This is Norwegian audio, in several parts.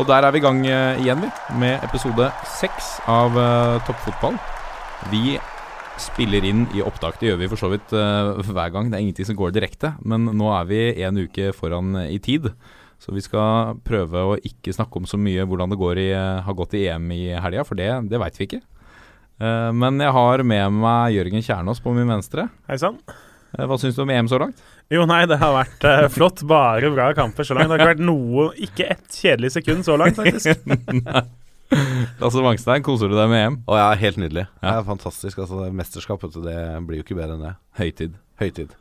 Og der er vi i gang eh, igjen, vi. Med episode seks av uh, Toppfotball. Vi spiller inn i opptak. Det gjør vi for så vidt uh, hver gang. Det er ingenting som går direkte. Men nå er vi en uke foran i tid. Så vi skal prøve å ikke snakke om så mye hvordan det går i, har gått i EM i helga, for det, det veit vi ikke. Men jeg har med meg Jørgen Kjernås på min venstre. Hei sann. Eh, Hva syns du om EM så langt? Jo, nei, det har vært uh, flott. Bare bra kamper så langt. Det har ikke vært noe Ikke ett kjedelig sekund så langt, faktisk. Lasse Wangstein, koser du deg med EM? Å ja, helt nydelig. Ja. Det er fantastisk. Altså, det mesterskapet mesterskap, vet du, det blir jo ikke bedre enn det. Høytid. Høytid.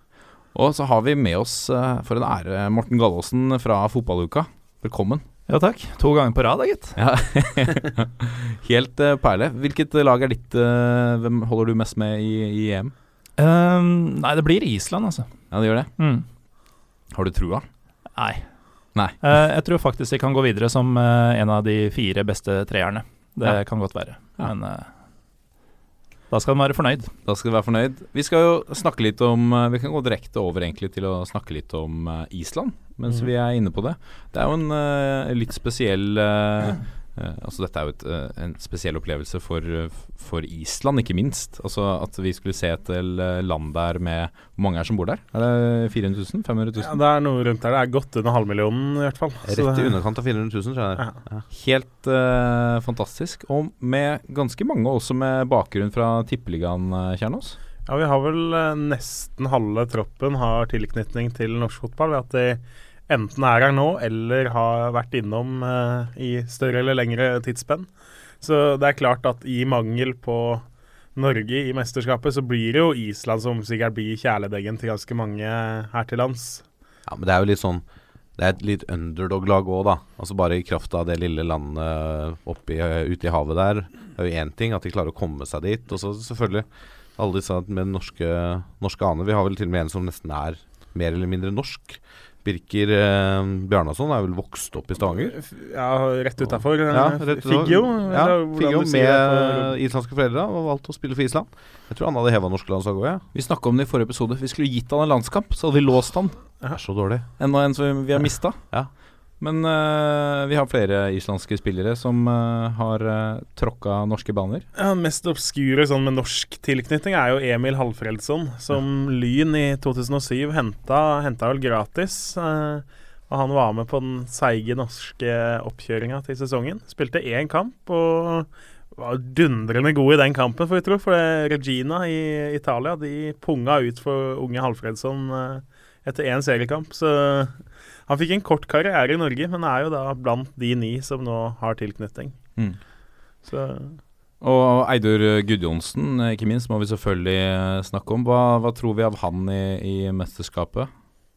Og så har vi med oss, uh, for en ære, Morten Gallaasen fra Fotballuka. Velkommen. Ja takk. To ganger på rad, da, gitt. Ja. Helt uh, perle. Hvilket lag er ditt Hvem holder du mest med i, i EM? Ehm, nei, det blir Island, altså. Ja, det gjør det. Mm. Har du trua? Nei. Nei. Uh, jeg tror faktisk de kan gå videre som uh, en av de fire beste treerne. Det Ja. kan godt være. Ja. Men uh, da skal de være fornøyd. Da skal du være fornøyd. Vi skal jo snakke litt om Vi kan gå direkte over egentlig til å snakke litt om Island, mens mm. vi er inne på det. Det er jo en litt spesiell Altså Dette er jo et, eh, en spesiell opplevelse for, eh, for Island, ikke minst. Altså At vi skulle se et del land der med Hvor mange er som bor der? Er det 400 000? 500 000? Ja, det er noe rundt der. Det er godt under halvmillionen, i hvert fall. Så Rett i underkant av 400 000, tror jeg. Ja. Helt uh, fantastisk. Og med ganske mange også med bakgrunn fra Tippeligaen, eh, Kjernås. Ja, vi har vel eh, nesten halve troppen har tilknytning til norsk fotball ved at de enten er her nå eller har vært innom eh, i større eller lengre tidsspenn. Så det er klart at i mangel på Norge i mesterskapet, så blir det jo Island som sikkert blir kjæledeggen til ganske mange her til lands. Ja, men det er jo litt sånn Det er et litt underdog-lag òg, da. Altså Bare i kraft av det lille landet oppi, ute i havet der. Det er jo én ting at de klarer å komme seg dit. Og så selvfølgelig alle disse med norske, norske aner. Vi har vel til og med en som nesten er mer eller mindre norsk. Birker eh, Bjarnason er vel vokst opp i Stavanger? Ja, rett utafor. Ja, rett. Figgjo. Ja, Figgjo med islandske foreldre og valgte å spille for Island. Jeg tror han hadde heva norske landslag òg, jeg. Vi snakka om det i forrige episode. Vi skulle gitt han en landskamp, så hadde vi låst han. Det er så dårlig. Enda en som vi har mista. Ja. Men uh, vi har flere islandske spillere som uh, har uh, tråkka norske baner. Ja, mest obskure sånn med norsk tilknytning er jo Emil Halfredsson, som Lyn i 2007 henta, henta vel gratis. Og han var med på den seige norske oppkjøringa til sesongen. Spilte én kamp og var dundrende god i den kampen, får vi tro. For Regina i Italia de punga ut for unge Halfredsson etter én seriekamp. Så han fikk en kort karriere i Norge, men er jo da blant de ni som nå har tilknytning. Mm. Så Og Eidur Gudjonsen, ikke minst, må vi selvfølgelig eh, snakke om. Hva, hva tror vi av han i, i mesterskapet?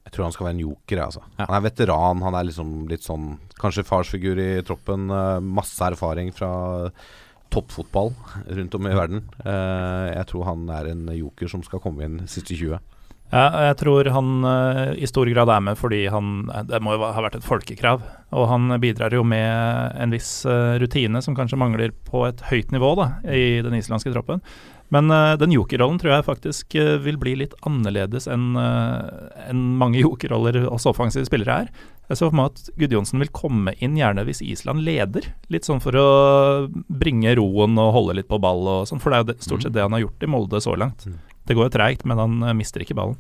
Jeg tror han skal være en joker. jeg, Altså. Ja. Han er veteran. Han er liksom litt sånn Kanskje farsfigur i troppen. eh, masse erfaring fra toppfotball rundt om i verden. Eh, jeg tror han er en joker som skal komme inn siste 20. Ja, jeg tror han eh, i stor grad er med fordi han Det må jo ha vært et folkekrav. Og han bidrar jo med en viss eh, rutine som kanskje mangler på et høyt nivå da, i den islandske troppen. Men eh, den jokerrollen tror jeg faktisk vil bli litt annerledes enn enn mange jokerroller oss offensive spillere er. Jeg så for meg at Gudjonsen vil komme inn gjerne hvis Island leder. Litt sånn for å bringe roen og holde litt på ball og sånn, for det er jo stort sett det han har gjort i Molde så langt. Det går jo treigt, men han eh, mister ikke ballen.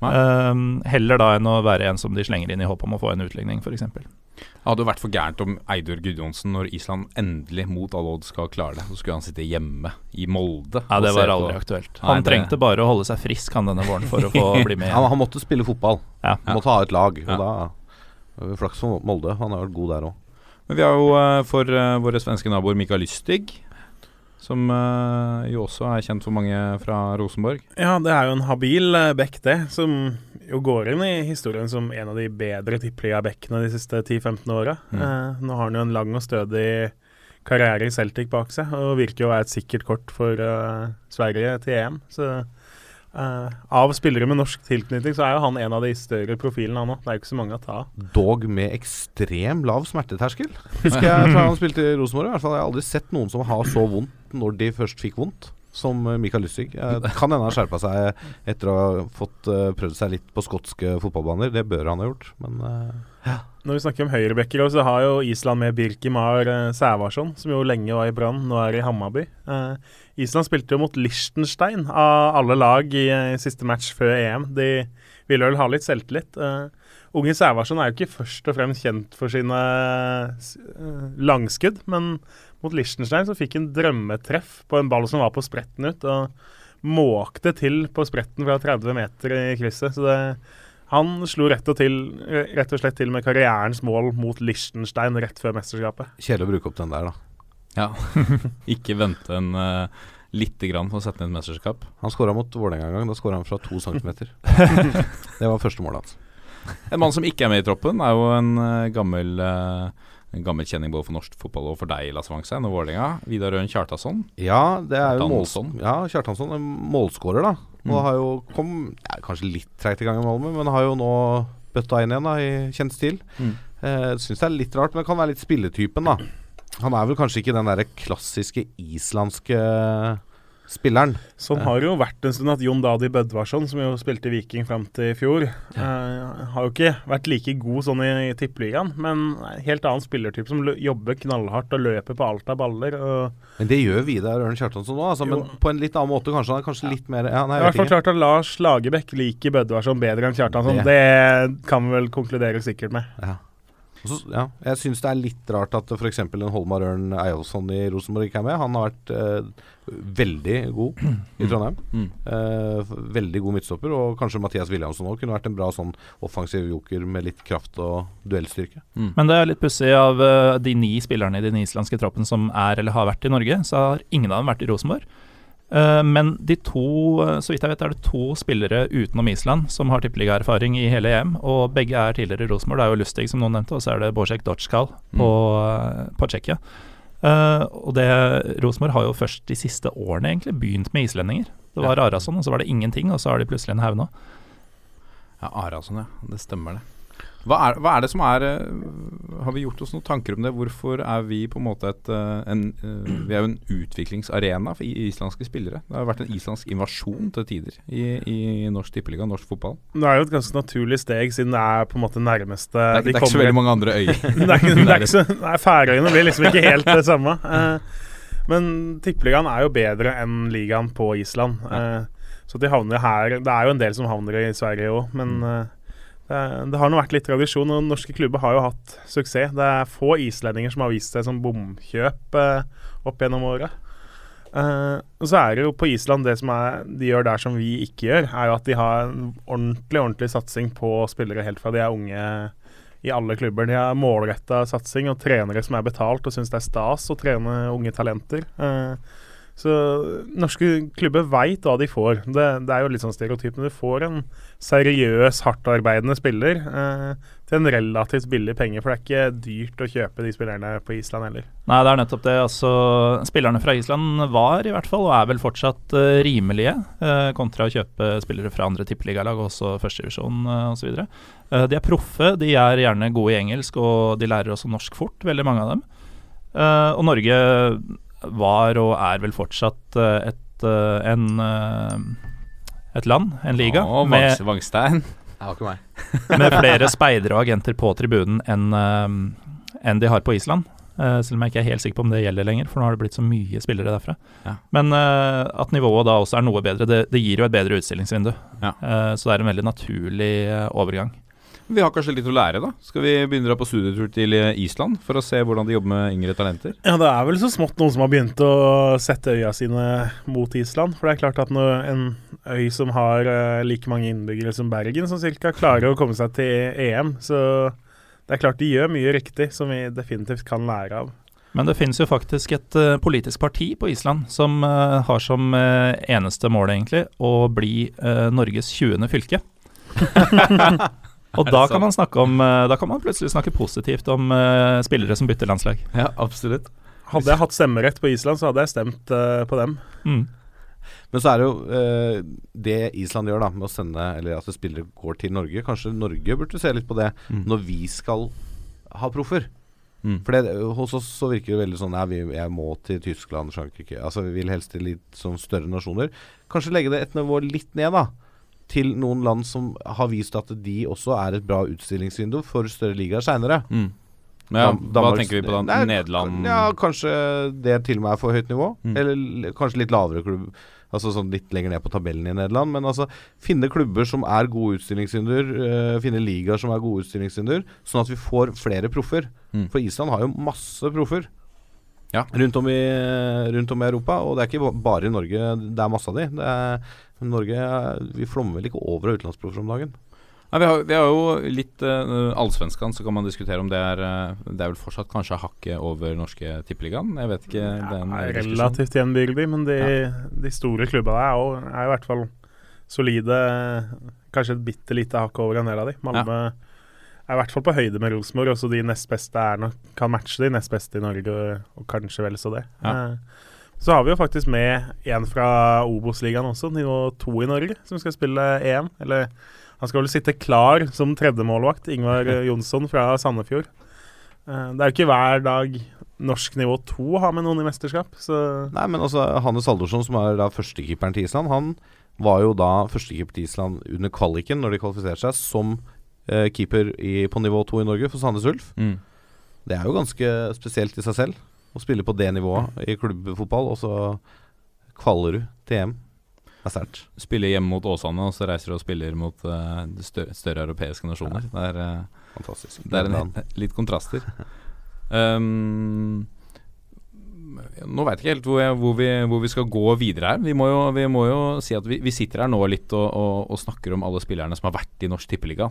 Nei. Ehm, heller da enn å være en som de slenger inn i håp om å få en utligning, f.eks. Det hadde jo vært for gærent om Eidur Gudjonsen, når Island endelig mot all odds skal klare det, så skulle han sitte hjemme i Molde. Ja, det var på- aldri aktuelt. Nei, Han det- trengte bare å holde seg frisk han denne våren for å få bli med. Han, han måtte spille fotball. Ja. Han måtte ha et lag. Og Ja. da det Flaks for Molde. Han har vært god der òg. Men vi har jo eh, for eh, våre svenske naboer Mikael Lystig, som uh, jo også er kjent for mange fra Rosenborg. Ja, det er jo en habil uh, back, det. Som jo går inn i historien som en av de bedre tippeliga-bekkene de siste 10-15 åra. Mm. Uh, nå har han jo en lang og stødig karriere i Celtic bak seg, og virker jo å være et sikkert kort for eh, Sverige til EM. Så eh, av spillere med norsk tilknytning, så er jo han en av de større profilene, han òg. Det er jo ikke så mange å ta av. Dog med ekstrem lav smerteterskel. Husker jeg fra han spilte i Rosenborg. I hvert fall Jeg har aldri sett noen som har så vondt når de først fikk vondt. Som eh, Mikael Lystig. Eh, kan hende han skjerpa seg etter å ha fått prøvd seg litt på skotske fotballbaner. Det bør han ha gjort. Men eh, Når vi snakker om høyrebacker, så har jo Island med Birkimar eh, Sævarsson, som jo lenge var i Brann, nå er i Hammarby. Eh, Island spilte jo mot Liechtenstein av alle lag i eh, siste match før EM. De ville vel ha litt selvtillit. Eh, unge Sævarsson er jo ikke først og fremst kjent for sine langskudd, men mot Liechtenstein så fikk han drømmetreff på en ball som var på spretten ut, og måkte til på spretten fra 30 meter i krysset. Så det han slo rett og, til, rett og slett til med karrierens mål mot Liechtenstein rett før mesterskapet. Kjedelig å bruke opp den der, da. Ja. Ikke vente en uh, lite grann på å sette ned et mesterskap. Han skåra mot Vålerenga en gang. Da skåra han fra to centimeter. det var første målet hans. En mann som ikke er med i troppen, er jo en uh, gammel uh, en gammel kjenning både for norsk fotball og for deg, Lasse Wangstein og Vålerenga. Vidar Røen Kjartason. Ja, det er jo målsson. Ja, Kjartansson er målskårer, da. Og mm. har jo kom ja, kanskje litt treigt i gang i Malmö, men har jo nå bøtta inn igjen da, i kjent stil. Mm. Eh, Syns det er litt rart, men det kan være litt spilletypen, da. Han er vel kanskje ikke den derre klassiske islandske spilleren. Sånn har det jo vært en stund at Jon Dadi Bødvarsson, som jo spilte Viking fram til i fjor, ja. eh, har jo ikke vært like god sånn i, i tippeligaen, men helt annen spillertype som jobber knallhardt og løper på alt av baller. men det gjør Vidar Ørn Kjartansson nå, altså, men på en litt annen måte kanskje. Han er kanskje litt mer ja, nei, I hvert fall klart at Lars Lagerbäck liker Bødvarsson bedre enn Kjartansson. Det, det kan vi vel konkludere sikkert med. Ja. Så, ja, jeg syns det er litt rart at f.eks. en Holmar Ørn Eyolfsson i Rosenborg ikke er med. Han har vært eh, veldig god i Trondheim. Mm. Eh, veldig god midtstopper. Og kanskje Mathias Williamson òg kunne vært en bra sånn offensiv joker med litt kraft og duellstyrke. Mm. Men det er litt pussig av uh, de ni spillerne i den islandske troppen som er eller har vært i Norge, så har ingen av dem vært i Rosenborg. Eh, men de to, eh, så vidt jeg vet, er det to spillere utenom Island som har tippeligaerfaring i hele EM. Og begge er tidligere Rosenborg. Det er jo Lustig, som noen nevnte, og så er det Borzek Dotskal på, mm. på Tsjekkia. Uh, og det Rosenborg har jo først de siste årene egentlig begynt med islendinger. Det var ja. Arason, og så var det ingenting, og så har de plutselig en haug nå. Ja, Arason, ja. Det stemmer, det. Hva er, hva er, det som er eh, Har vi gjort oss noen tanker om det? Hvorfor er vi på en måte et eh, en, eh, Vi er jo en utviklingsarena for islandske spillere. Det har vært en islandsk invasjon til tider i, i norsk tippeliga, norsk fotball. Det er jo et ganske naturlig steg, siden det er på en måte nærmeste Det er, de det er ikke så veldig mange andre øyer. er, er nei, Færøyene blir liksom ikke helt det samme. men tippeligaen er jo bedre enn ligaen på Island. Så de havner her Det er jo en del som havner i Sverige òg, men mm. Det har nå vært litt tradisjon, og norske klubber har jo hatt suksess. Det er få islendinger som har vist seg som bomkjøp eh, opp gjennom året. Uh, og så er det jo på Island det som er, de gjør der som vi ikke gjør, er jo at de har en ordentlig ordentlig satsing på spillere helt fra de er unge i alle klubber. De har målretta satsing og trenere som er betalt og syns det er stas å trene unge talenter. Så norske klubber veit hva de får. Det, det, er jo litt sånn stereotyp, men du får en seriøs, hardtarbeidende spiller eh, til en relativt billig penge, for det er ikke dyrt å kjøpe de spillerne på Island heller. Nei, det er nettopp det. Altså, spillerne fra Island var i hvert fall, og er vel fortsatt uh, rimelige, uh, kontra å kjøpe spillere fra andre tippeligalag, også førstedivisjon uh, osv. Uh, de er proffe, de er gjerne gode i engelsk, og de lærer også norsk fort, veldig mange av dem. Og Norge var og er vel fortsatt eh, et, eh, en, eh, et land, en liga, Åh, med, Vangstein. med flere speidere og agenter på tribunen enn en de har på Island. Selv om jeg ikke er helt sikker på om det gjelder lenger, for nå har det blitt så mye spillere derfra. Ja. Men uh, at nivået da også er noe bedre, det, det gir jo et bedre utstillingsvindu. Ja. Uh, så det er en veldig naturlig overgang. Vi har kanskje litt å lære, da. Skal vi begynne dra på studietur til eh, Island for å se hvordan de jobber med yngre talenter? Ja, det er vel så smått noen som har begynt å sette øya sine mot Island. For det er klart at når en øy som har uh, like mange innbyggere som Bergen, som cirka, klarer å komme seg til EM, så det er klart de gjør mye riktig som vi definitivt kan lære av. Men det finnes jo faktisk et uh, politisk parti på Island som uh, har som uh, eneste mål, egentlig, å bli Norges 20. fylke. Og da kan, man snakke om, eh, da kan man plutselig snakke positivt om uh, spillere som bytter landslag. Ja, absolutt. Hadde jeg hatt stemmerett på Island, så hadde jeg stemt uh, på dem. Mm. Men så er det jo uh, det Island gjør da med å sende Eller at spillere går til Norge. Kanskje Norge burde se litt på det mm. når vi skal ha proffer. Mm. For det, hos oss så virker det veldig sånn ja, vi, Jeg må til Tyskland, Frankrike Altså Vi vil helst til litt sånn større nasjoner. Kanskje legge det et nivå litt ned, da til noen land som har vist at de også er et bra utstillingsvindu for større ligaer seinere. Mm. Ja, hva tenker vi på da? Nei, Nederland Ja, kanskje det til og med er for høyt nivå. Mm. Eller kanskje litt lavere klubb. Altså sånn litt lenger ned på tabellen i Nederland. Men altså finne klubber som er gode utstillingsvinduer. eh, finne ligaer som er gode utstillingsvinduer. Sånn at vi får flere proffer. Mm. For Island har jo masse proffer. Ja. Rundt, om i, rundt om i Europa. Og det er ikke bare i Norge det er masse av de. Det er, Norge er- Vi flommer vel ikke over av utenlandsproffer om dagen. Nei, vi, har, vi har jo litt uh, Allsvenskan, så kan man diskutere om det er uh, Det er vel fortsatt kanskje hakket over norske tippeligaen? Jeg vet ikke. er Ja, relativt jevnbyrdig, men de, de store klubbene er, jo, er i hvert fall solide. Kanskje et bitte lite hakk over en del av de. Malmö er i hvert fall på høyde med Rosenborg. Også de nest beste er nok, kan matche de nest beste i Norge, og, og kanskje vel så det. Ja. Eh, så har vi jo faktisk med en fra Obos-ligaen også, nivå to i Norge, som skal spille EM. Eller han skal vel sitte klar som tredjemålvakt, Ingvar Jonsson fra Sandefjord. Eh, det er jo ikke hver dag norsk nivå to har med noen i mesterskap, så Nei, men altså Hannes Aldorsson, som er da førstekeeperen til Island, han var jo da førstekeeper til Island under kvaliken, når de kvalifiserte seg, som eh, keeper i, på nivå to i Norge for Sandnes Ulf. Mm. Det er jo ganske spesielt i seg selv å spille på det nivået i klubbfotball, og så kvaler du til EM. Det er sterkt. Spiller hjemme mot Åsane, og så reiser du og spiller mot uh, de større, større europeiske nasjoner. Det er, uh, Fantastisk. det er en, litt kontraster. Um, nå veit jeg ikke helt hvor, jeg, hvor, vi, hvor vi skal gå videre her. Vi må jo, vi må jo si at vi, vi sitter her nå litt og, og, og snakker om alle spillerne som har vært i Norsk Tippeliga.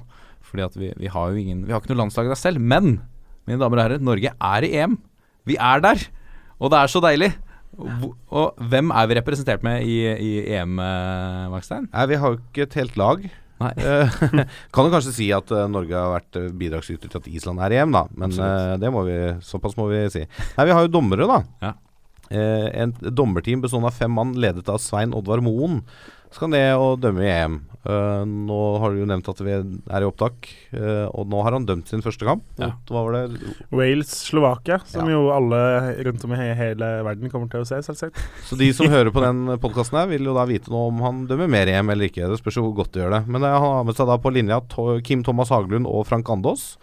Fordi at vi, vi har jo ingen Vi har ikke noe landslag der selv. Men, mine damer og herrer, Norge er i EM. Vi er der! Og det er så deilig. Hvor- Og hvem er vi representert med i, i EM, eh, Vakstein? Nei, vi har jo ikke et helt lag. Eh, kan jo kanskje si at eh, Norge har vært bidragsyter til at Island er i EM, da. Men Absolutt. det må vi, såpass må vi si. Nei, vi har jo dommere, da. Ja. Eh, en dommerteam bestående av fem mann, ledet av Svein Oddvar Moen, skal ned og dømme i EM. Uh, nå har du jo nevnt at vi er i opptak, uh, og nå har han dømt sin første kamp. Ja. mot- Hva var det? Wales-Slovakia, som Ja. jo alle rundt om i hele verden kommer til å se, selvsagt. Så de som hører på den podkasten her, vil jo da vite noe om han dømmer mer i EM eller ikke. Det spørs jo hvor godt de gjør det. Men eh, han har med seg da på linja to Kim Thomas Haglund og Frank Andås.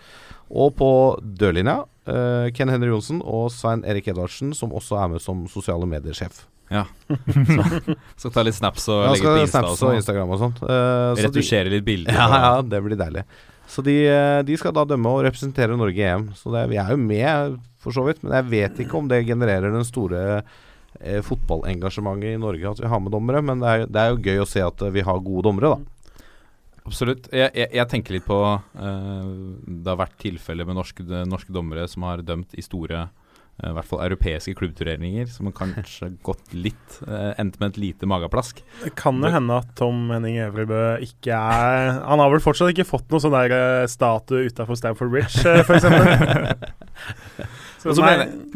Og på dørlinja uh, Ken Henry Johnsen og Svein Erik Edvardsen, som også er med som sosiale medier-sjef. Ja. Så, skal ta litt snaps og Ja, legge ut på Insta og og sånn. Instagram og sånt. Så Retusjere litt bilder. Ja, ja, det blir deilig. Så de, eh, de skal da dømme og representere Norge i EM. Så det, vi er jo med, for så vidt. Men jeg vet ikke om det genererer den store eh, fotballengasjementet i Norge at vi har med dommere. Men det er, det er jo gøy å se at eh, vi har gode dommere, da. Absolutt. Jeg, jeg, jeg tenker litt på eh, Det har vært tilfeller med norske, norske dommere som har dømt i store eh, i hvert fall europeiske klubbturneringer, som kanskje gått litt uh, Endte med et lite mageplask. Det kan jo hende at Tom Henning Øvrebø ikke er Han har vel fortsatt ikke fått noe sånn der eh, statue utafor Stamford Bridge, uh, f.eks. Så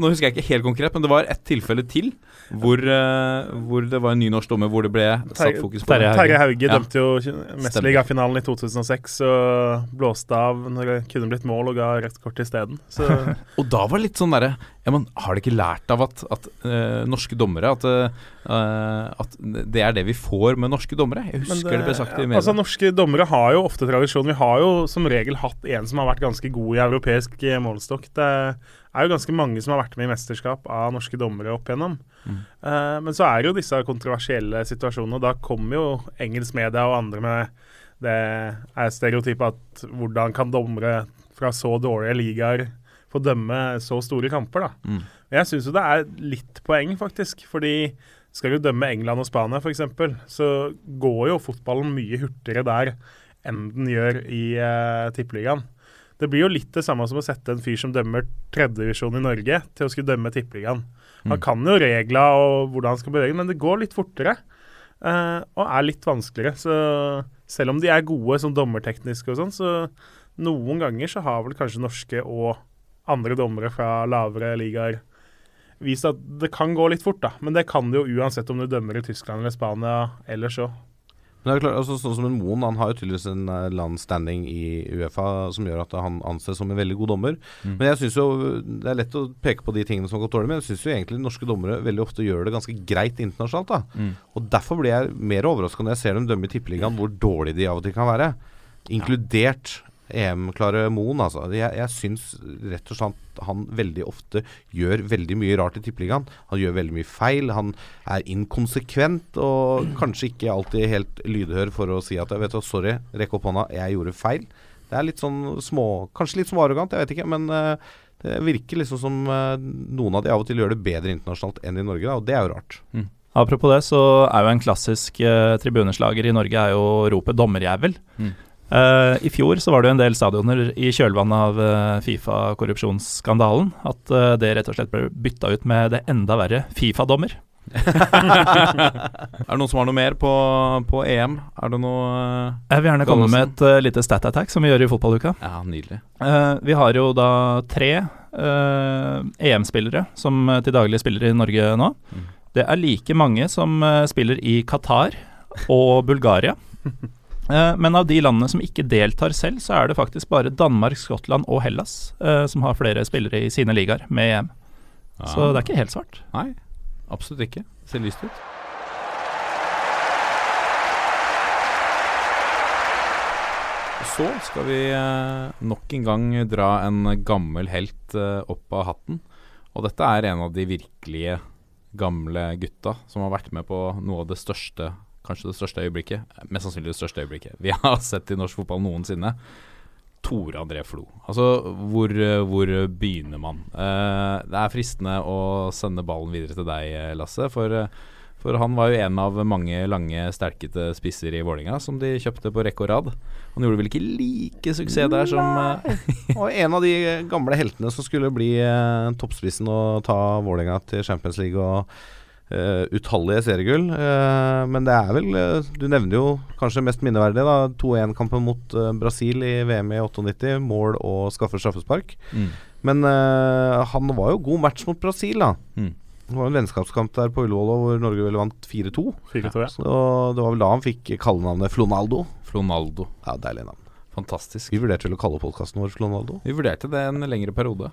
Nå husker jeg ikke helt konkret, men det var ett tilfelle til hvor, uh, hvor det var en ny norsk dommer hvor det ble satt fokus på Terje Hauge. Terje Hauge Ja. dømte jo mesterligafinalen i 2006 og blåste av når det kunne blitt mål og ga rødt kort isteden. Og da var det litt sånn derre ja, men Har de ikke lært av at, at uh, norske dommere at, uh, at det er det vi får med norske dommere? Jeg husker det, ble sagt i media. Altså Norske dommere har jo ofte tradisjon. Vi har jo som regel hatt en som har vært ganske god i europeisk målestokk. Det er jo ganske mange som har vært med i mesterskap av norske dommere opp igjennom. Mm. Uh, men så er jo disse kontroversielle situasjonene, og da kommer jo engelsk media og andre med det er stereotypet at hvordan kan dommere fra så dårlige ligaer få dømme så store kamper, da. Mm. Jeg syns jo det er litt poeng, faktisk. Fordi skal du dømme England og Spania, f.eks., så går jo fotballen mye hurtigere der enn den gjør i uh, Tippeligaen. Det blir jo litt det samme som å sette en fyr som dømmer tredjedivisjon i Norge, til å skulle dømme Tippeligaen. Han Mm. kan jo regler og hvordan han skal bevege, men det går litt fortere. Uh, og er litt vanskeligere. Så selv om de er gode som dommertekniske og sånn, så noen ganger så har vel kanskje norske og andre dommere fra lavere ligaer vist at det kan gå litt fort, da. Men det kan det jo uansett om du dømmer i Tyskland eller Spania ellers òg. Men det er klart, altså, sånn som en Moen, han har jo tydeligvis en eh, eller annen standing i Uefa som gjør at han anses som en veldig god dommer. Mm. Men jeg synes jo det er lett å peke på de tingene som har gått dårlig, men jeg syns jo egentlig norske dommere veldig ofte gjør det ganske greit internasjonalt. da. Mm. Og Derfor blir jeg mer overraska når jeg ser dem dømme i Tippeligaen, hvor dårlige de av og til kan være. Inkludert EM-klare Moen. Altså. Jeg, jeg syns rett og slett han veldig ofte gjør veldig mye rart i Tippeligaen. Han gjør veldig mye feil. Han er inkonsekvent og kanskje ikke alltid helt lydhør for å si at vet du, sorry, rekk opp hånda, jeg gjorde feil. Det er litt sånn små Kanskje litt småarrogant, jeg vet ikke. Men uh, det virker liksom som uh, noen av de av og til gjør det bedre internasjonalt enn i Norge, da, og det er jo rart. Mm. Apropos det, så er jo en klassisk uh, tribuneslager i Norge er jo ropet 'dommerjævel'. Mm. Uh, I fjor så var det jo en del stadioner i kjølvannet av uh, Fifa-korrupsjonsskandalen at uh, det rett og slett ble bytta ut med det enda verre Fifa-dommer. er det noen som har noe mer på, på EM? Er det noe Jeg vil gjerne komme med et lite stat attack, som vi gjør i fotballuka. Ja, nydelig. Vi har jo da tre EM-spillere som til daglig spiller i Norge nå. Mm. Det er like mange som spiller i Qatar og Bulgaria. men av de landene som ikke deltar selv, så er det faktisk bare Danmark, Skottland og Hellas som har flere spillere i sine ligaer med EM. Ja. Så det er ikke helt svart. Nei, absolutt ikke. Det Ser lyst ut. Så skal vi eh, nok en gang dra en gammel helt eh, opp av hatten. Og dette er en av de virkelige gamle gutta som har vært med på noe av det største, kanskje det største øyeblikket, mest sannsynlig det største øyeblikket vi har sett i norsk fotball noensinne. Tore André Flo. Altså, hvor, hvor begynner man? Eh, det er fristende å sende ballen videre til deg, Lasse. For, for han var jo en av mange lange, sterkete spisser i Vålinga som de kjøpte på rekke og rad. Han gjorde vel ikke like suksess der som eh, Og en av de gamle heltene som skulle bli eh, toppspissen og ta Vålinga til Champions League og eh, utallige seriegull. Uh, men det er vel uh, Du nevner jo kanskje mest minneverdig da 2-1-kampen mot Brasil i VM i 98. Mål og skaffe straffespark. mm, Men han var jo god match mot Brasil, da. mm. Det var en vennskapskamp der på Ullevål hvor Norge vel vant 4-2. 4-2, ja. Så det var vel da han fikk kallenavnet Flonaldo. Flonaldo. Ja, Deilig navn. Fantastisk. Vi vurderte vel å kalle podkasten vår Flonaldo. Vi vurderte det en lengre periode.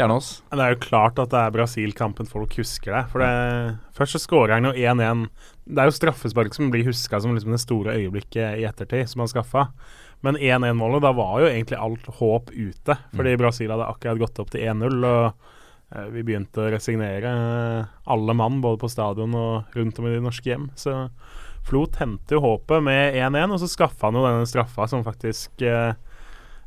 Kjernås. Det er jo klart at det er Brasil-kampen folk husker det. For det, Først så skårer han jo 1-1. Det er jo straffespark som blir huska som liksom det store øyeblikket i ettertid, som han skaffa. Men 1-1-målet, da var jo egentlig alt håp ute. Fordi Brasil hadde akkurat gått opp til 1-0. og eh, vi begynte å resignere, eh, alle mann, både på stadion og rundt om i de norske hjem. Så Flo tente jo håpet med 1-1, og så skaffa han jo denne straffa som faktisk eh,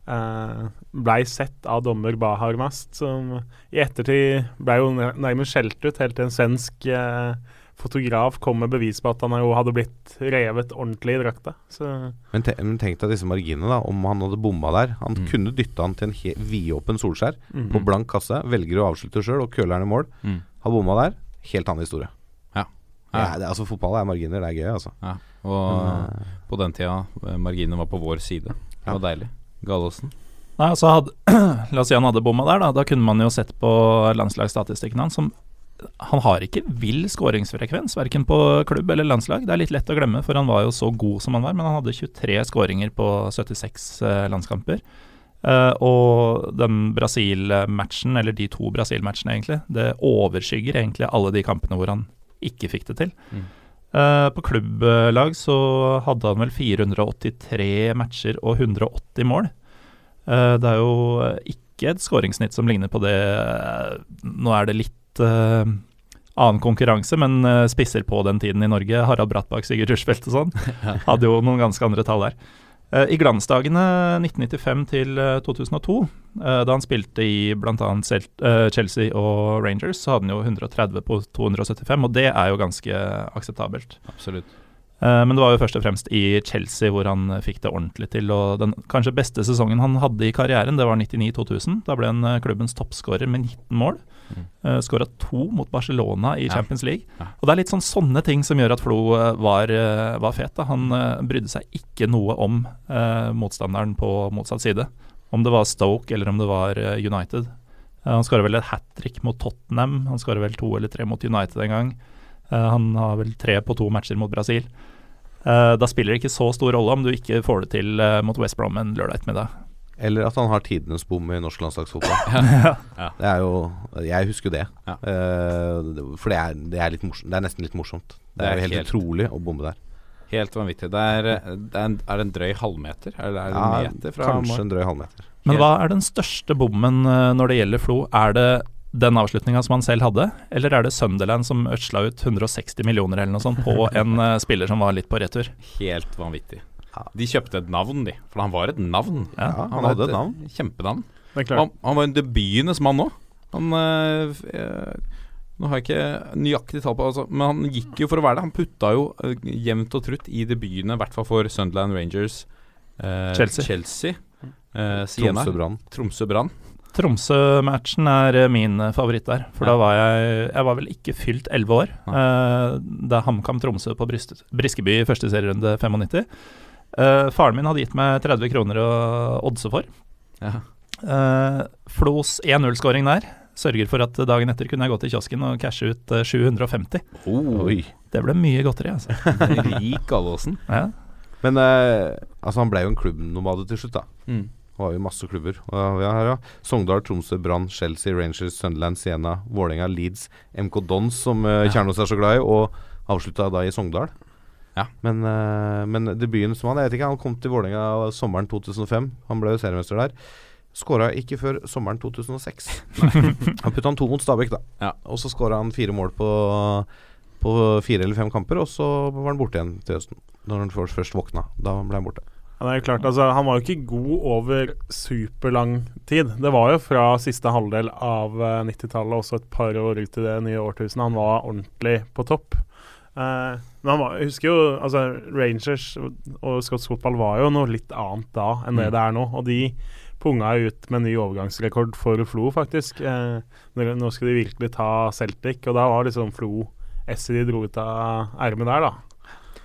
eh, blei sett av dommer Bahar Mast, som i ettertid blei jo nærmest skjelt ut, helt til en svensk uh, fotograf kom med bevis på at han jo hadde blitt revet ordentlig i drakta. Så Men, te men tenk deg disse marginene, da. Om han hadde bomma der. Han Mm. kunne dytta han til en vidåpen Solskjær mm. på blank kasse. Velger å avslutte sjøl og køler han i mål. Mm. Har bomma der. Helt annen historie. Ja. Ja, det, altså Fotball er marginer. Det er gøy, altså. Ja. Og Men, eh, på den tida, marginene var på vår side. Det Ja. var deilig. Gallosen. Nei, altså hadde, La oss si han hadde bomma der, da. Da kunne man jo sett på landslagsstatistikken hans som Han har ikke vill skåringsfrekvens, verken på klubb eller landslag. Det er litt lett å glemme, for han var jo så god som han var. Men han hadde 23 skåringer på 76 eh, landskamper. Eh, og den Brasil-matchen, eller de to Brasil-matchene egentlig, det overskygger egentlig alle de kampene hvor han ikke fikk det til. Mm. Eh, på klubblag så hadde han vel 483 matcher og 180 mål. Uh, det er jo ikke et skåringssnitt som ligner på det Nå er det litt uh, annen konkurranse, men spisser på den tiden i Norge, Harald Brattbakk, Sigurd Rushfeldt og sånn, hadde jo noen ganske andre tall der. Eh, I glansdagene 1995 til eh, 2002, eh, da han spilte i bl.a. Chelsea og Rangers, så hadde han jo 130 på 275, og det er jo ganske akseptabelt. Absolutt. Eh, Men det var jo først og fremst i Chelsea hvor han eh, fikk det ordentlig til. Og den kanskje beste sesongen han hadde i karrieren, det var 99-2000. Da ble han eh, klubbens toppskårer med 19 mål. Uh, Skåra to mot Barcelona i. Champions League. Og det er litt sånn sånne ting som gjør at Flo eh, var, eh, var fet. Da. Han eh, brydde seg ikke noe om eh, motstanderen på motsatt side. Om det var Stoke eller om det var eh, United. Eh, han skåra vel et hat trick mot Tottenham. Han skåra vel to eller tre mot United en gang. Eh, han har vel tre på to matcher mot Brasil. Eh, da spiller det ikke så stor rolle om du ikke får det til eh, mot West Brom en lørdag ettermiddag. Eller at han har tidenes bom i norsk landslagsfotball. Ja. Det er jo Jeg husker jo det. Ja. Eh, for det er, det, er litt morsomt. det er nesten litt morsomt. Det Det er jo helt, helt- utrolig å bombe der. Helt vanvittig. Det er, det er, en, er det en drøy halvmeter? Eller er det Ja, en meter fra kanskje mål? en drøy halvmeter. Men hva er den største bommen eh, når det gjelder Flo? Er det den avslutninga som han selv hadde, eller er det Sunderland som ødsla ut 160 millioner eller noe sånt på en eh, spiller som var litt på retur? Helt vanvittig. Ja. De kjøpte et navn, de. For han var et navn. Ja. han, han hadde et navn. Kjempenavn. Det er klart. Han, han var en debutenes mann òg. Han øh, øh, Nå har jeg ikke nøyaktig tall på altså, Men han gikk jo for å være det. Han putta jo øh, jevnt og trutt i debutene, i hvert fall for Sunderland Rangers, øh, Chelsea. Chelsea øh, Siena, Tromsø Brann. Tromsø Brann. Tromsø-matchen er min favoritt der. For Ja. da var jeg Jeg var vel ikke fylt elleve år eh, da HamKam Tromsø på Briskeby i første serierunde 95. Eh, faren min hadde gitt meg 30 kroner å oddse for. Ja. Uh, Flos 1-0-skåring der sørger for at dagen etter kunne jeg gå til kiosken og cashe ut eh, 750. Oh, Oi. Det ble mye godteri, altså. Rik Gallosen. Ja. Men uh, altså han ble jo en klubbnomade til slutt, da. Mm. Det var jo masse klubber. Og ja, her, ja. Sogndal, Tromsø, Brann, Chelsea, Rangers, Sunderland, Siena, Vålerenga, Leeds, MK Dons, som uh. Kjernås er så glad i, og avslutta da i Sogndal. Ja. Men, eh, men debuten som han Jeg vet ikke, han kom til Vålerenga sommeren 2005. Han ble jo seriemester der. Skåra ikke før sommeren 2006. han putta han to mot Stabæk, da. Ja. Og så skåra han fire mål på, på fire eller fem kamper, og så var han borte igjen til høsten. Når han først, våkna. Da ble han borte. Ja, det er klart, altså, Han var jo ikke god over superlang tid. Det var jo fra siste halvdel av eh, 90-tallet, også et par år ut i det nye årtusenet, han var ordentlig på topp. Eh, men var, jeg husker jo altså, Rangers og skotsk fotball var jo noe litt annet da enn det Mm. det er nå. Og de punga ut med ny overgangsrekord for Flo, faktisk. Uh, nå skal de virkelig ta Celtic, og da var liksom Flo esset de dro ut av ermet der, da.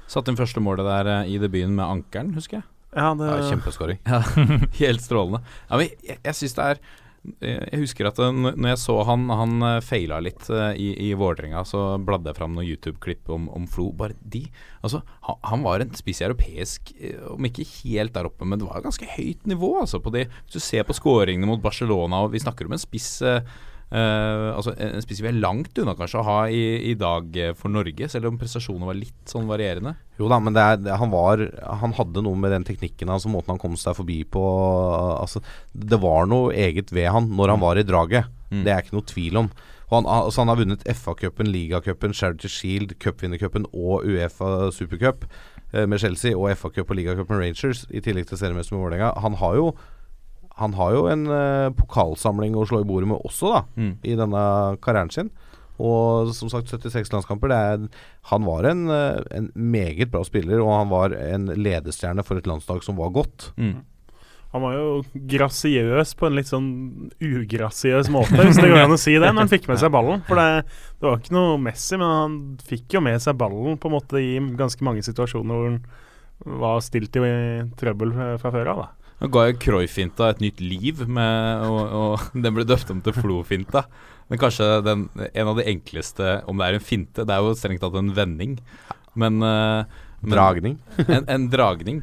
Satte inn første målet der øh, i debuten med ankeren, husker jeg. Ja, det, Ja, kjempeskåring. Ja, helt strålende. Ja, men jeg, jeg synes det er eh, Jeg husker at eh, når jeg så han Han eh, feila litt eh, i, i Vålerenga, så bladde jeg fram noen YouTube-klipp om, om Flo. Bare de Altså, han, var en spiss europeisk eh, Om ikke helt der oppe, men det var ganske høyt nivå, altså. På de, hvis du ser på skåringene mot Barcelona, og vi snakker om en spiss eh, altså en spiss vi er langt unna kanskje å ha i, i dag eh, for Norge, selv om prestasjonene var litt sånn varierende. Jo da, men det er, det, han var Han hadde noe med den teknikken hans og måten han kom seg forbi på Altså, det var noe eget ved han når han Mm. var i draget. Mm. Det er ikke noe tvil om. Han, altså, han har vunnet FA-cupen, ligacupen, Charity Shield, cupvinnercupen og Uefa Supercup eh, med Chelsea, og FA-cup og ligacup med Rangers, i tillegg til seriemester med Vålerenga. Han har jo han har jo en eh, pokalsamling å slå i bordet med også, da, Mm. i denne karrieren sin. Og som sagt, 76 landskamper. Det er, han var en, eh, en meget bra spiller, og han var en ledestjerne for et landslag som var godt. Mm. Han var jo grasiøs på en litt sånn ugrasiøs måte, hvis det går an å si det, når han fikk med seg ballen. For det, det var ikke noe Messi, men han fikk jo med seg ballen på en måte i ganske mange situasjoner hvor han var stilt i trøbbel fra før av. da. Nå ga jo Croy-finta et nytt liv, med, og, og den ble døpt om til Flo-finta. Men kanskje den, en av de enkleste, om det er en finte Det er jo strengt tatt en vending, men, eh, men Dragning. En, en dragning.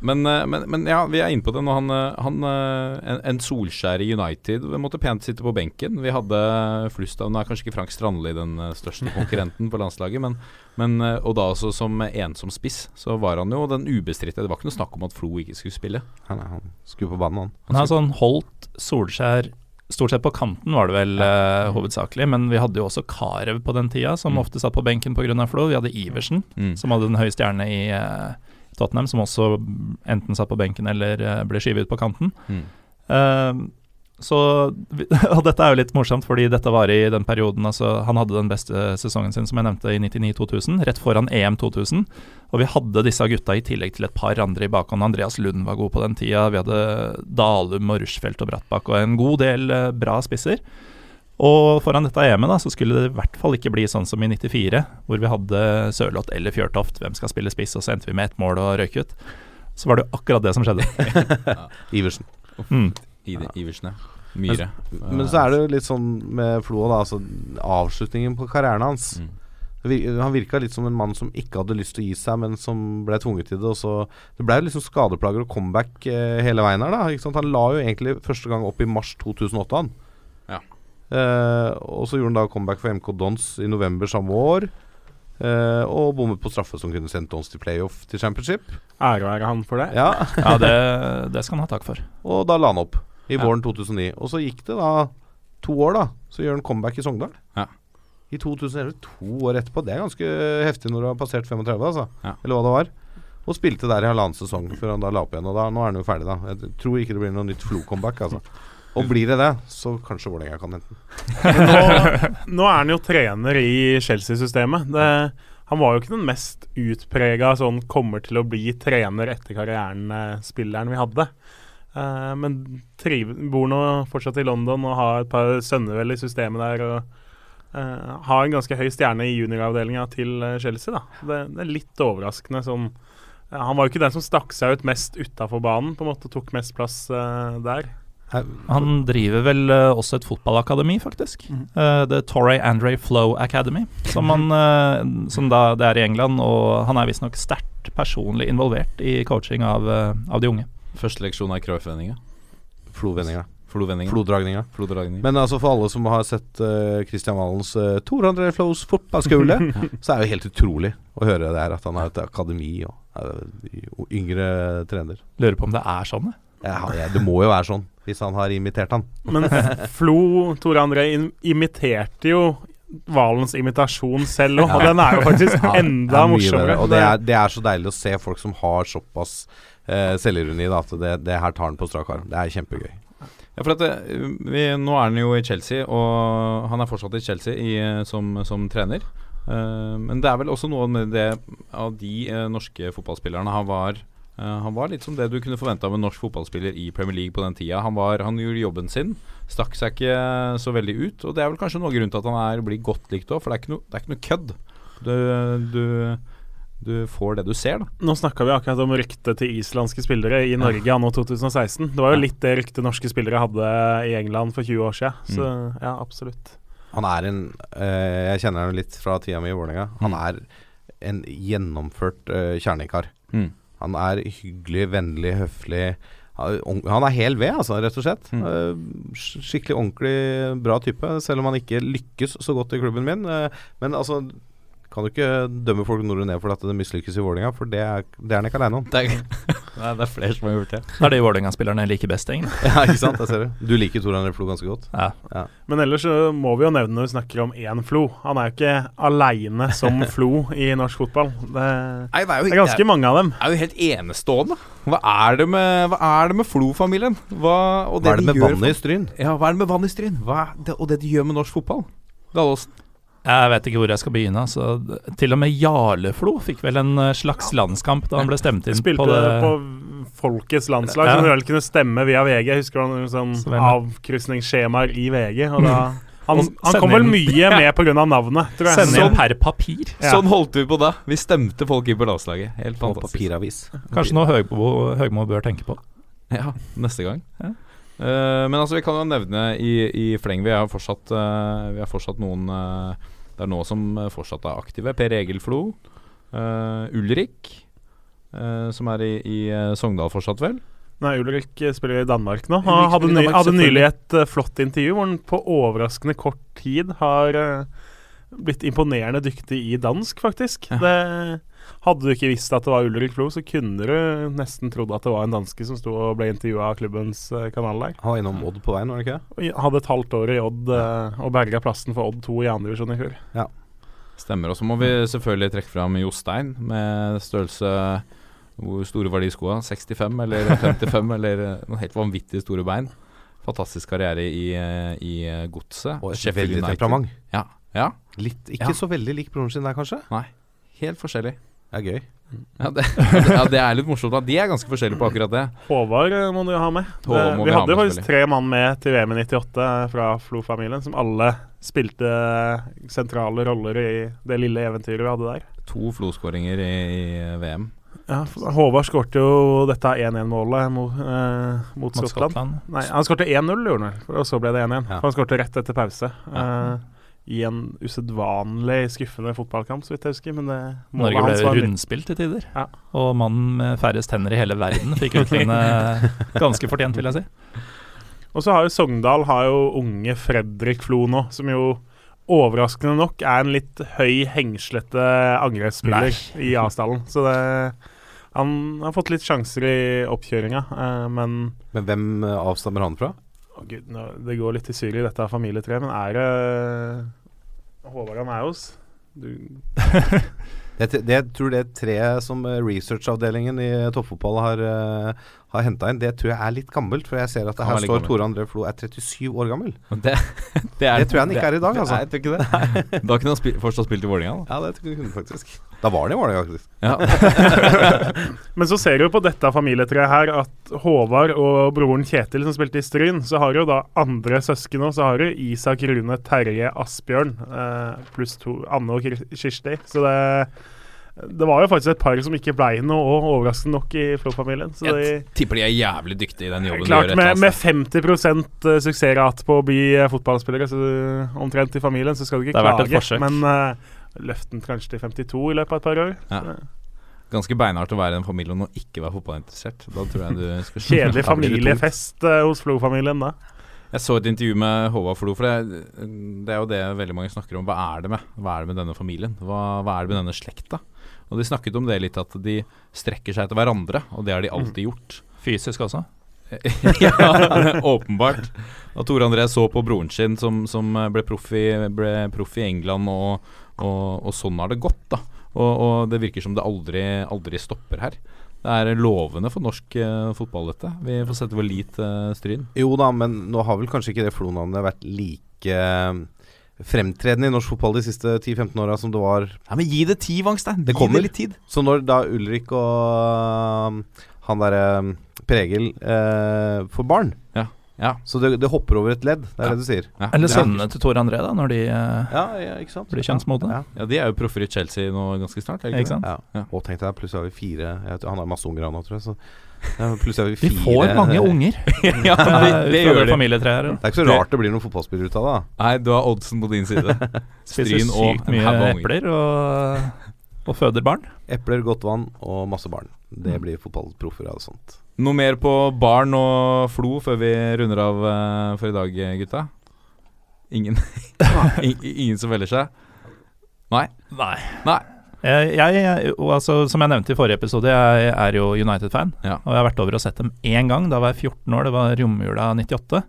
Men, eh, men, men ja, vi er inne på det nå. Han, eh, han eh, en, en Solskjær i United vi måtte pent sitte på benken. Vi hadde flust av Nå er kanskje ikke Frank Strandli den største konkurrenten på landslaget, men, men Og da også som ensom spiss, så var han jo den ubestridte. Det var ikke noe snakk om at Flo ikke skulle spille. Han, han skulle på banen, han. Han har sånn holdt Solskjær Stort sett på kanten var det vel uh, hovedsakelig, men vi hadde jo også Carew på den tida, som Mm. ofte satt på benken pga. Flo. Vi hadde Iversen, Mm. som hadde den høye stjerne i eh, Tottenham, som også enten satt på benken eller eh, ble skyvet ut på kanten. Mm. Uh, så, og dette er jo litt morsomt, fordi dette var i den perioden altså, Han hadde den beste sesongen sin, som jeg nevnte, i 99-2000, rett foran EM 2000. Og vi hadde disse gutta i tillegg til et par andre i bakhånd. Andreas Lund var god på den tida. Vi hadde Dalum og Rushfeldt og Brattbakk og en god del eh, bra spisser. Og foran dette EM-et da, så skulle det i hvert fall ikke bli sånn som i 94, hvor vi hadde Sørloth eller Fjørtoft, hvem skal spille spiss, og så endte vi med ett mål og røyk ut. Så var det jo akkurat det som skjedde. Iversen. Mm. Iversen, ja. Myhre. Men så er det jo litt sånn med Flo, da. Altså avslutningen på karrieren hans. Mm. Han virka litt som en mann som ikke hadde lyst til å gi seg, men som ble tvunget til det. Og så, det ble jo liksom skadeplager og comeback eh, hele veien her. da ikke sant? Han la jo egentlig første gang opp i mars 2008, han. Eh, og så gjorde han da comeback for MK Dons i november samme år. Eh, og bommet på straffe som kunne sendt Dons til playoff til championship. Ære være han for det. Ja, Ja, det, det skal han ha takk for. Og da la han opp i Ja. våren 2009. Og så gikk det da to år, da. Så gjør han comeback i Sogndal. Ja. I 2011, to år etterpå. Det er ganske heftig når du har passert 35, altså. Ja. Eller hva det var. Og spilte der i halvannen sesong før han da la opp igjen. Og da, nå er han jo ferdig, da. Jeg tror ikke det blir noe nytt Flo-comeback, altså. Og blir det det, så kanskje Vålerenga kan hente den. Nå, nå er han jo trener i Chelsea-systemet. Han var jo ikke den mest utprega sånn kommer til å bli trener etter karrieren-spilleren vi hadde. Uh, men triv, bor nå fortsatt i London og har et par sønner vel i systemet der. og uh, Har en ganske høy stjerne i junioravdelinga til eh, Chelsea. da det, det er litt overraskende sånn Han var jo ikke den som stakk seg ut mest utafor banen, på en måte tok mest plass uh, der. Han driver vel eh, også et fotballakademi, faktisk. Mm. Uh, The Torrey Andre Flow Academy, som, han, uh, som da det er i England. Og han er visstnok sterkt personlig involvert i coaching av, uh, av de unge. Første leksjon er Cruyff-vendinga. Flo-vendinga. Flodvendinga. Flo-dragninga. Men altså for alle som har sett uh, Christian Valens uh, Tor André Flows fotballskole, så er det jo helt utrolig å høre det her at han har et akademi og er yngre trener. Lurer på om det er sånn, jeg. Ja, ja, det må jo være sånn, hvis han har imitert han. Men Flo Tore André im- imiterte jo Valens imitasjon selv òg, og den er jo faktisk enda er morsommere. Og det er, det er så deilig å se folk som har såpass uh, selvironi at det, det her tar han på strak arm. Det er kjempegøy. Ja, for at det, vi, Nå er han jo i Chelsea, og han er fortsatt i Chelsea i, som, som trener. Uh, men det er vel også noe med det av de uh, norske fotballspillerne han var eh, Han var litt som det du kunne forvente av en norsk fotballspiller i Premier League på den tida. Han, var, han gjorde jobben sin, stakk seg ikke så veldig ut. Og det er vel kanskje noe grunn til at han er, blir godt likt òg, for det er ikke noe, det er ikke noe kødd. Du, du, du får det du ser, da. Nå snakka vi akkurat om ryktet til islandske spillere i Norge anno 2016. Det var jo Ja. litt det ryktet norske spillere hadde i England for 20 år siden. Så Mm. ja, absolutt. Han er en eh, Jeg kjenner ham litt fra tida mi i Vålerenga. Han Mm. er en gjennomført uh, kjernekar. Mm. Han er hyggelig, vennlig, høflig. Han er hel ved, altså, rett og slett. Mm. Eh, skikkelig ordentlig bra type, selv om han ikke lykkes så godt i klubben min. Eh, men altså kan du ikke dømme folk nord og ned for at det mislykkes i Vålerenga, for det er, det er han ikke aleine om. Det er, Nei, det er flere som har gjort det. Det er de Vålerenga-spillerne liker best, egentlig. ja, ikke sant? Jeg ser du. Du liker Toran Reflo Flo ganske godt. Ja. Men ellers så må vi jo nevne når vi snakker om én Flo. Han er jo ikke aleine som Flo i norsk fotball. Det, Nei, det er jo det er ganske mange av dem. er jo helt enestående. Hva er det med, hva er det med Flo-familien? Hva, og Hva er det de med vannet i Stryn? Ja, hva er det med vann i Stryn? Er det, og det de gjør med norsk fotball? Gallosen. Jeg vet ikke hvor jeg skal begynne. Så til og med Jarleflo fikk vel en eh, slags landskamp da han ble stemt inn Spilte på det. på Folkets landslag, Ja. som vel kunne stemme via VG. Jeg husker han sånn avkrysningsskjemaer i VG. Og da, han, han kom vel mye med pga. navnet, tror jeg. Sende Sånn- inn per papir. Ja. Sånn holdt vi på da. Vi stemte folk inn på landslaget. Helt På fantastisk. papiravis. Kanskje noe Høgmo, Høgmo bør tenke på. Ja, neste gang. Ja. Eh, men altså, vi kan jo nevne i, i fleng Vi har fortsatt, eh, vi har fortsatt noen eh, Det er noen som fortsatt er aktive. Per Egil Flo. eh, Ulrik, eh, som er i, i Sogndal fortsatt, vel? Nei, Ulrik spiller i Danmark nå. Han hadde, ny, hadde nylig et uh, flott intervju hvor han på overraskende kort tid har uh, blitt imponerende dyktig i dansk, faktisk. Ja. Det, hadde du ikke visst at det var Ulrik Flo, så kunne du nesten trodd at det var en danske som sto og ble intervjua av klubbens eh, kanal der. Han var innom Odd på veien, var det ikke det? Og Hadde et halvt år i Odd eh, og berga plassen for Odd 2 i andre divisjon i fjor. Stemmer. Og så må vi selvfølgelig trekke fram Jostein med størrelse Hvor store var de skoa? 65 eller 55 eller eh, noen helt vanvittig store bein. Fantastisk karriere i, i godset. Og et veldig temperament. Ja. ja. Litt, ikke Ja. så veldig lik broren sin der, kanskje? Nei. Helt forskjellig. Det er gøy. Ja det, ja, det er litt morsomt. da De er ganske forskjellige på akkurat det. Håvard eh, må du ha med. Håvard Eh, vi hadde jo faktisk tre mann med til VM i 98 fra Flo-familien, som alle spilte sentrale roller i det lille eventyret vi hadde der. To Flo-skåringer i, i VM. Ja, Håvard skårte jo dette 1-1-målet mot, eh, mot, Mot Skottland. Skottland. Nei, han skårte 1-0, gjorde han vel, og så ble det 1-1. Ja. Han skårte rett etter pause. Ja. Eh, i en usedvanlig skuffende fotballkamp, så vidt jeg husker. Men det målet Norge ble rundspilt til tider. Ja. Og mannen med færrest tenner i hele verden fikk utlignet ganske fortjent, vil jeg si. Og så har jo Sogndal har jo unge Fredrik Flo nå, som jo overraskende nok er en litt høy, hengslete angrepsspiller i avstanden. Så det Han har fått litt sjanser i oppkjøringa, eh, men Men hvem eh, avstammer han fra? Å gud, det går litt surr i dette familietreet, men er det Håvard han er Jeg, Du det, jeg tror det treet som eh, researchavdelingen i toppfotball har, uh, har henta inn, det tror jeg er litt gammelt. For jeg ser at det er her står gammel. Tore André Flo er 37 år gammel. Det, det, er, Det tror jeg han ikke er i dag, altså. Nei, jeg tror ikke det. Da kunne han spil, fortsatt spilt i Vålerenga, da. Ja, det kunne hun faktisk. Da var han i Vålerenga, faktisk. Ja. Men så ser du på dette familietreet her at Håvard og broren Kjetil som spilte i Stryn, så har du da andre søsken òg. Så har du Isak, Rune, Terje, Asbjørn eh, pluss to Anne og Kir- Kirsti. Så det det var jo faktisk et par som ikke blei noe, og overraskende nok, i Flo-familien. Jeg de, Jeg tipper de er jævlig dyktige i den jobben klart, de gjør. med, et med eller annet 50% suksessrate på å bli eh, fotballspillere, så du- omtrent i familien, så skal du ikke Det verdt et klage. forsøk. Men uh, løften kanskje til 52 i løpet av et par år. Ja. Ganske beinhardt å være i en familie og ikke være fotballinteressert. Da tror jeg du skal Kjedelig familiefest uh, hos Flo-familien da. Jeg så et intervju med Håvard Flo, for det, det er jo det veldig mange snakker om. Hva er det med Hva er det med denne familien? Hva, hva er det med denne slekta? Og de snakket om det litt, at de strekker seg etter hverandre, og det har de alltid gjort. Fysisk også. ja, åpenbart. Og Tore André så på broren sin, som, som ble, proff i, ble proff i England, og, og, og sånn har det gått, da. Og, og det virker som det aldri, aldri stopper her. Det er lovende for norsk uh, fotball, dette. Vi får sette vår lit til Stryn. Jo da, men nå har vel kanskje ikke det Flo-navnet vært like eh, fremtredende i norsk fotball de siste 10-15 åra som det var Ja, Men gi det tid, Vangstein. Det Gi kommer. det litt tid. Så når da Ulrik og um, han derre um, Pregel eh, får barn Ja. Så det, det hopper over et ledd, det er Ja. det du sier. Ja. Eller Ja. sønnene til Tore André, da, når de eh, Ja, ja ikke sant Blir kjønnsmodne. Ja, Ja, de er jo proffer i Chelsea nå ganske snart. Ikke ikke sant? ja. Ja. Og tenk deg, plutselig har vi fire jeg, tror- Han har masse unger han nå, tror jeg. Så ja, vi fire får mange unger. det? ja, det, det gjør de. Det er ikke så rart det blir noen fotballspillere ut av det. Nei, du har oddsen på din side. Spiser sykt mye epler og, og føder barn. Epler, godt vann og masse barn. Det blir fotballproffer av sånt. Noe mer på barn og Flo før vi runder av eh, for i dag, gutta? Ingen, ingen som velger seg? Nei? Nei. Nei. Jeg, jeg, altså, som jeg nevnte i forrige episode, jeg er jo United-fan. Ja. Og jeg har vært over og sett dem én gang. Da var jeg 14 år, det var romjula 98.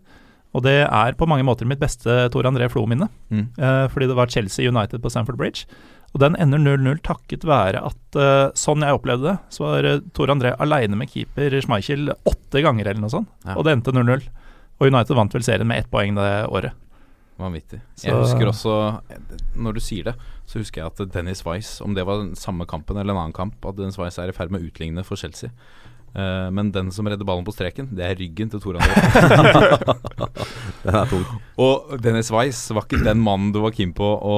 Og det er på mange måter mitt beste Tor André Flo-minne. Mm. Eh, fordi det var Chelsea United på Stamford Bridge. Og den ender 0-0 takket være at eh, sånn jeg opplevde det, så var uh, Tor André aleine med keeper Schmeichel åtte ganger eller noe sånt. Ja. Og det endte 0-0. Og United vant vel serien med ett poeng det året. Vanvittig. Jeg husker også, når du sier det, så husker jeg at Dennis Weiss, om det var den samme kampen eller en annen kamp, at Dennis Weiss er i ferd med å utligne for Chelsea. Uh, men den som redder ballen på streken, det er ryggen til Tor André. Den er tung. Og Dennis Weiss var ikke den mannen du var keen på å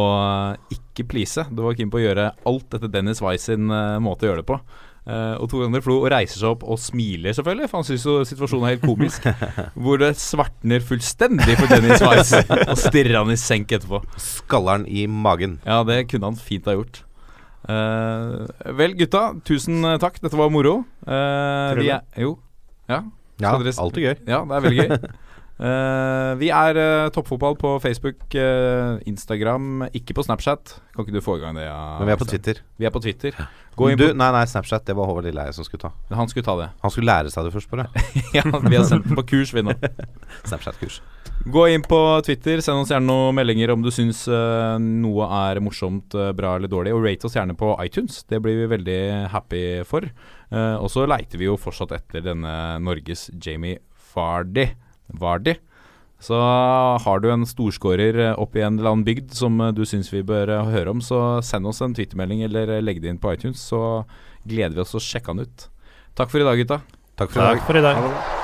ikke please. Du var keen på å gjøre alt etter Dennis Weiss sin eh, måte å gjøre det på. Eh, og Tor André Flo reiser seg opp og smiler, selvfølgelig, for han syns jo situasjonen er helt komisk. hvor det svartner fullstendig for Dennis Weiss, og stirrer han i senk etterpå. Skalleren i magen. Ja, det kunne han fint ha gjort. Uh, vel, gutta, tusen takk. Dette var moro. Uh, vi er, jo. Ja. Ja, alltid gøy. Ja, det er veldig gøy. Eh, vi er uh, Toppfotball på Facebook, uh, Instagram, ikke på Snapchat. Kan ikke du få i gang det? Ja, Men vi er på Twitter. Vi er på Twitter. Gå inn Du, på nei, nei, Snapchat. Det var Håvard Lilleheie som skulle ta. Han skulle ta det. Han skulle lære seg det først, bare. ja, vi har sendt den på kurs, vi nå. Snapchat-kurs. Gå inn på Twitter, send oss gjerne noen meldinger om du syns noe er morsomt, bra eller dårlig. Og rate oss gjerne på iTunes. Det blir vi veldig happy for. Og så leiter vi jo fortsatt etter denne Norges Jamie Vardy. Vardy. Så har du en storskårer oppe opp i en eller annen bygd som eh, du syns vi bør eh, høre om, så send oss en twittermelding eller eh, legg det inn på iTunes, så gleder vi oss til å sjekke han ut. Takk for i dag, gutta. Takk for i dag. Takk for i dag. Ha det bra.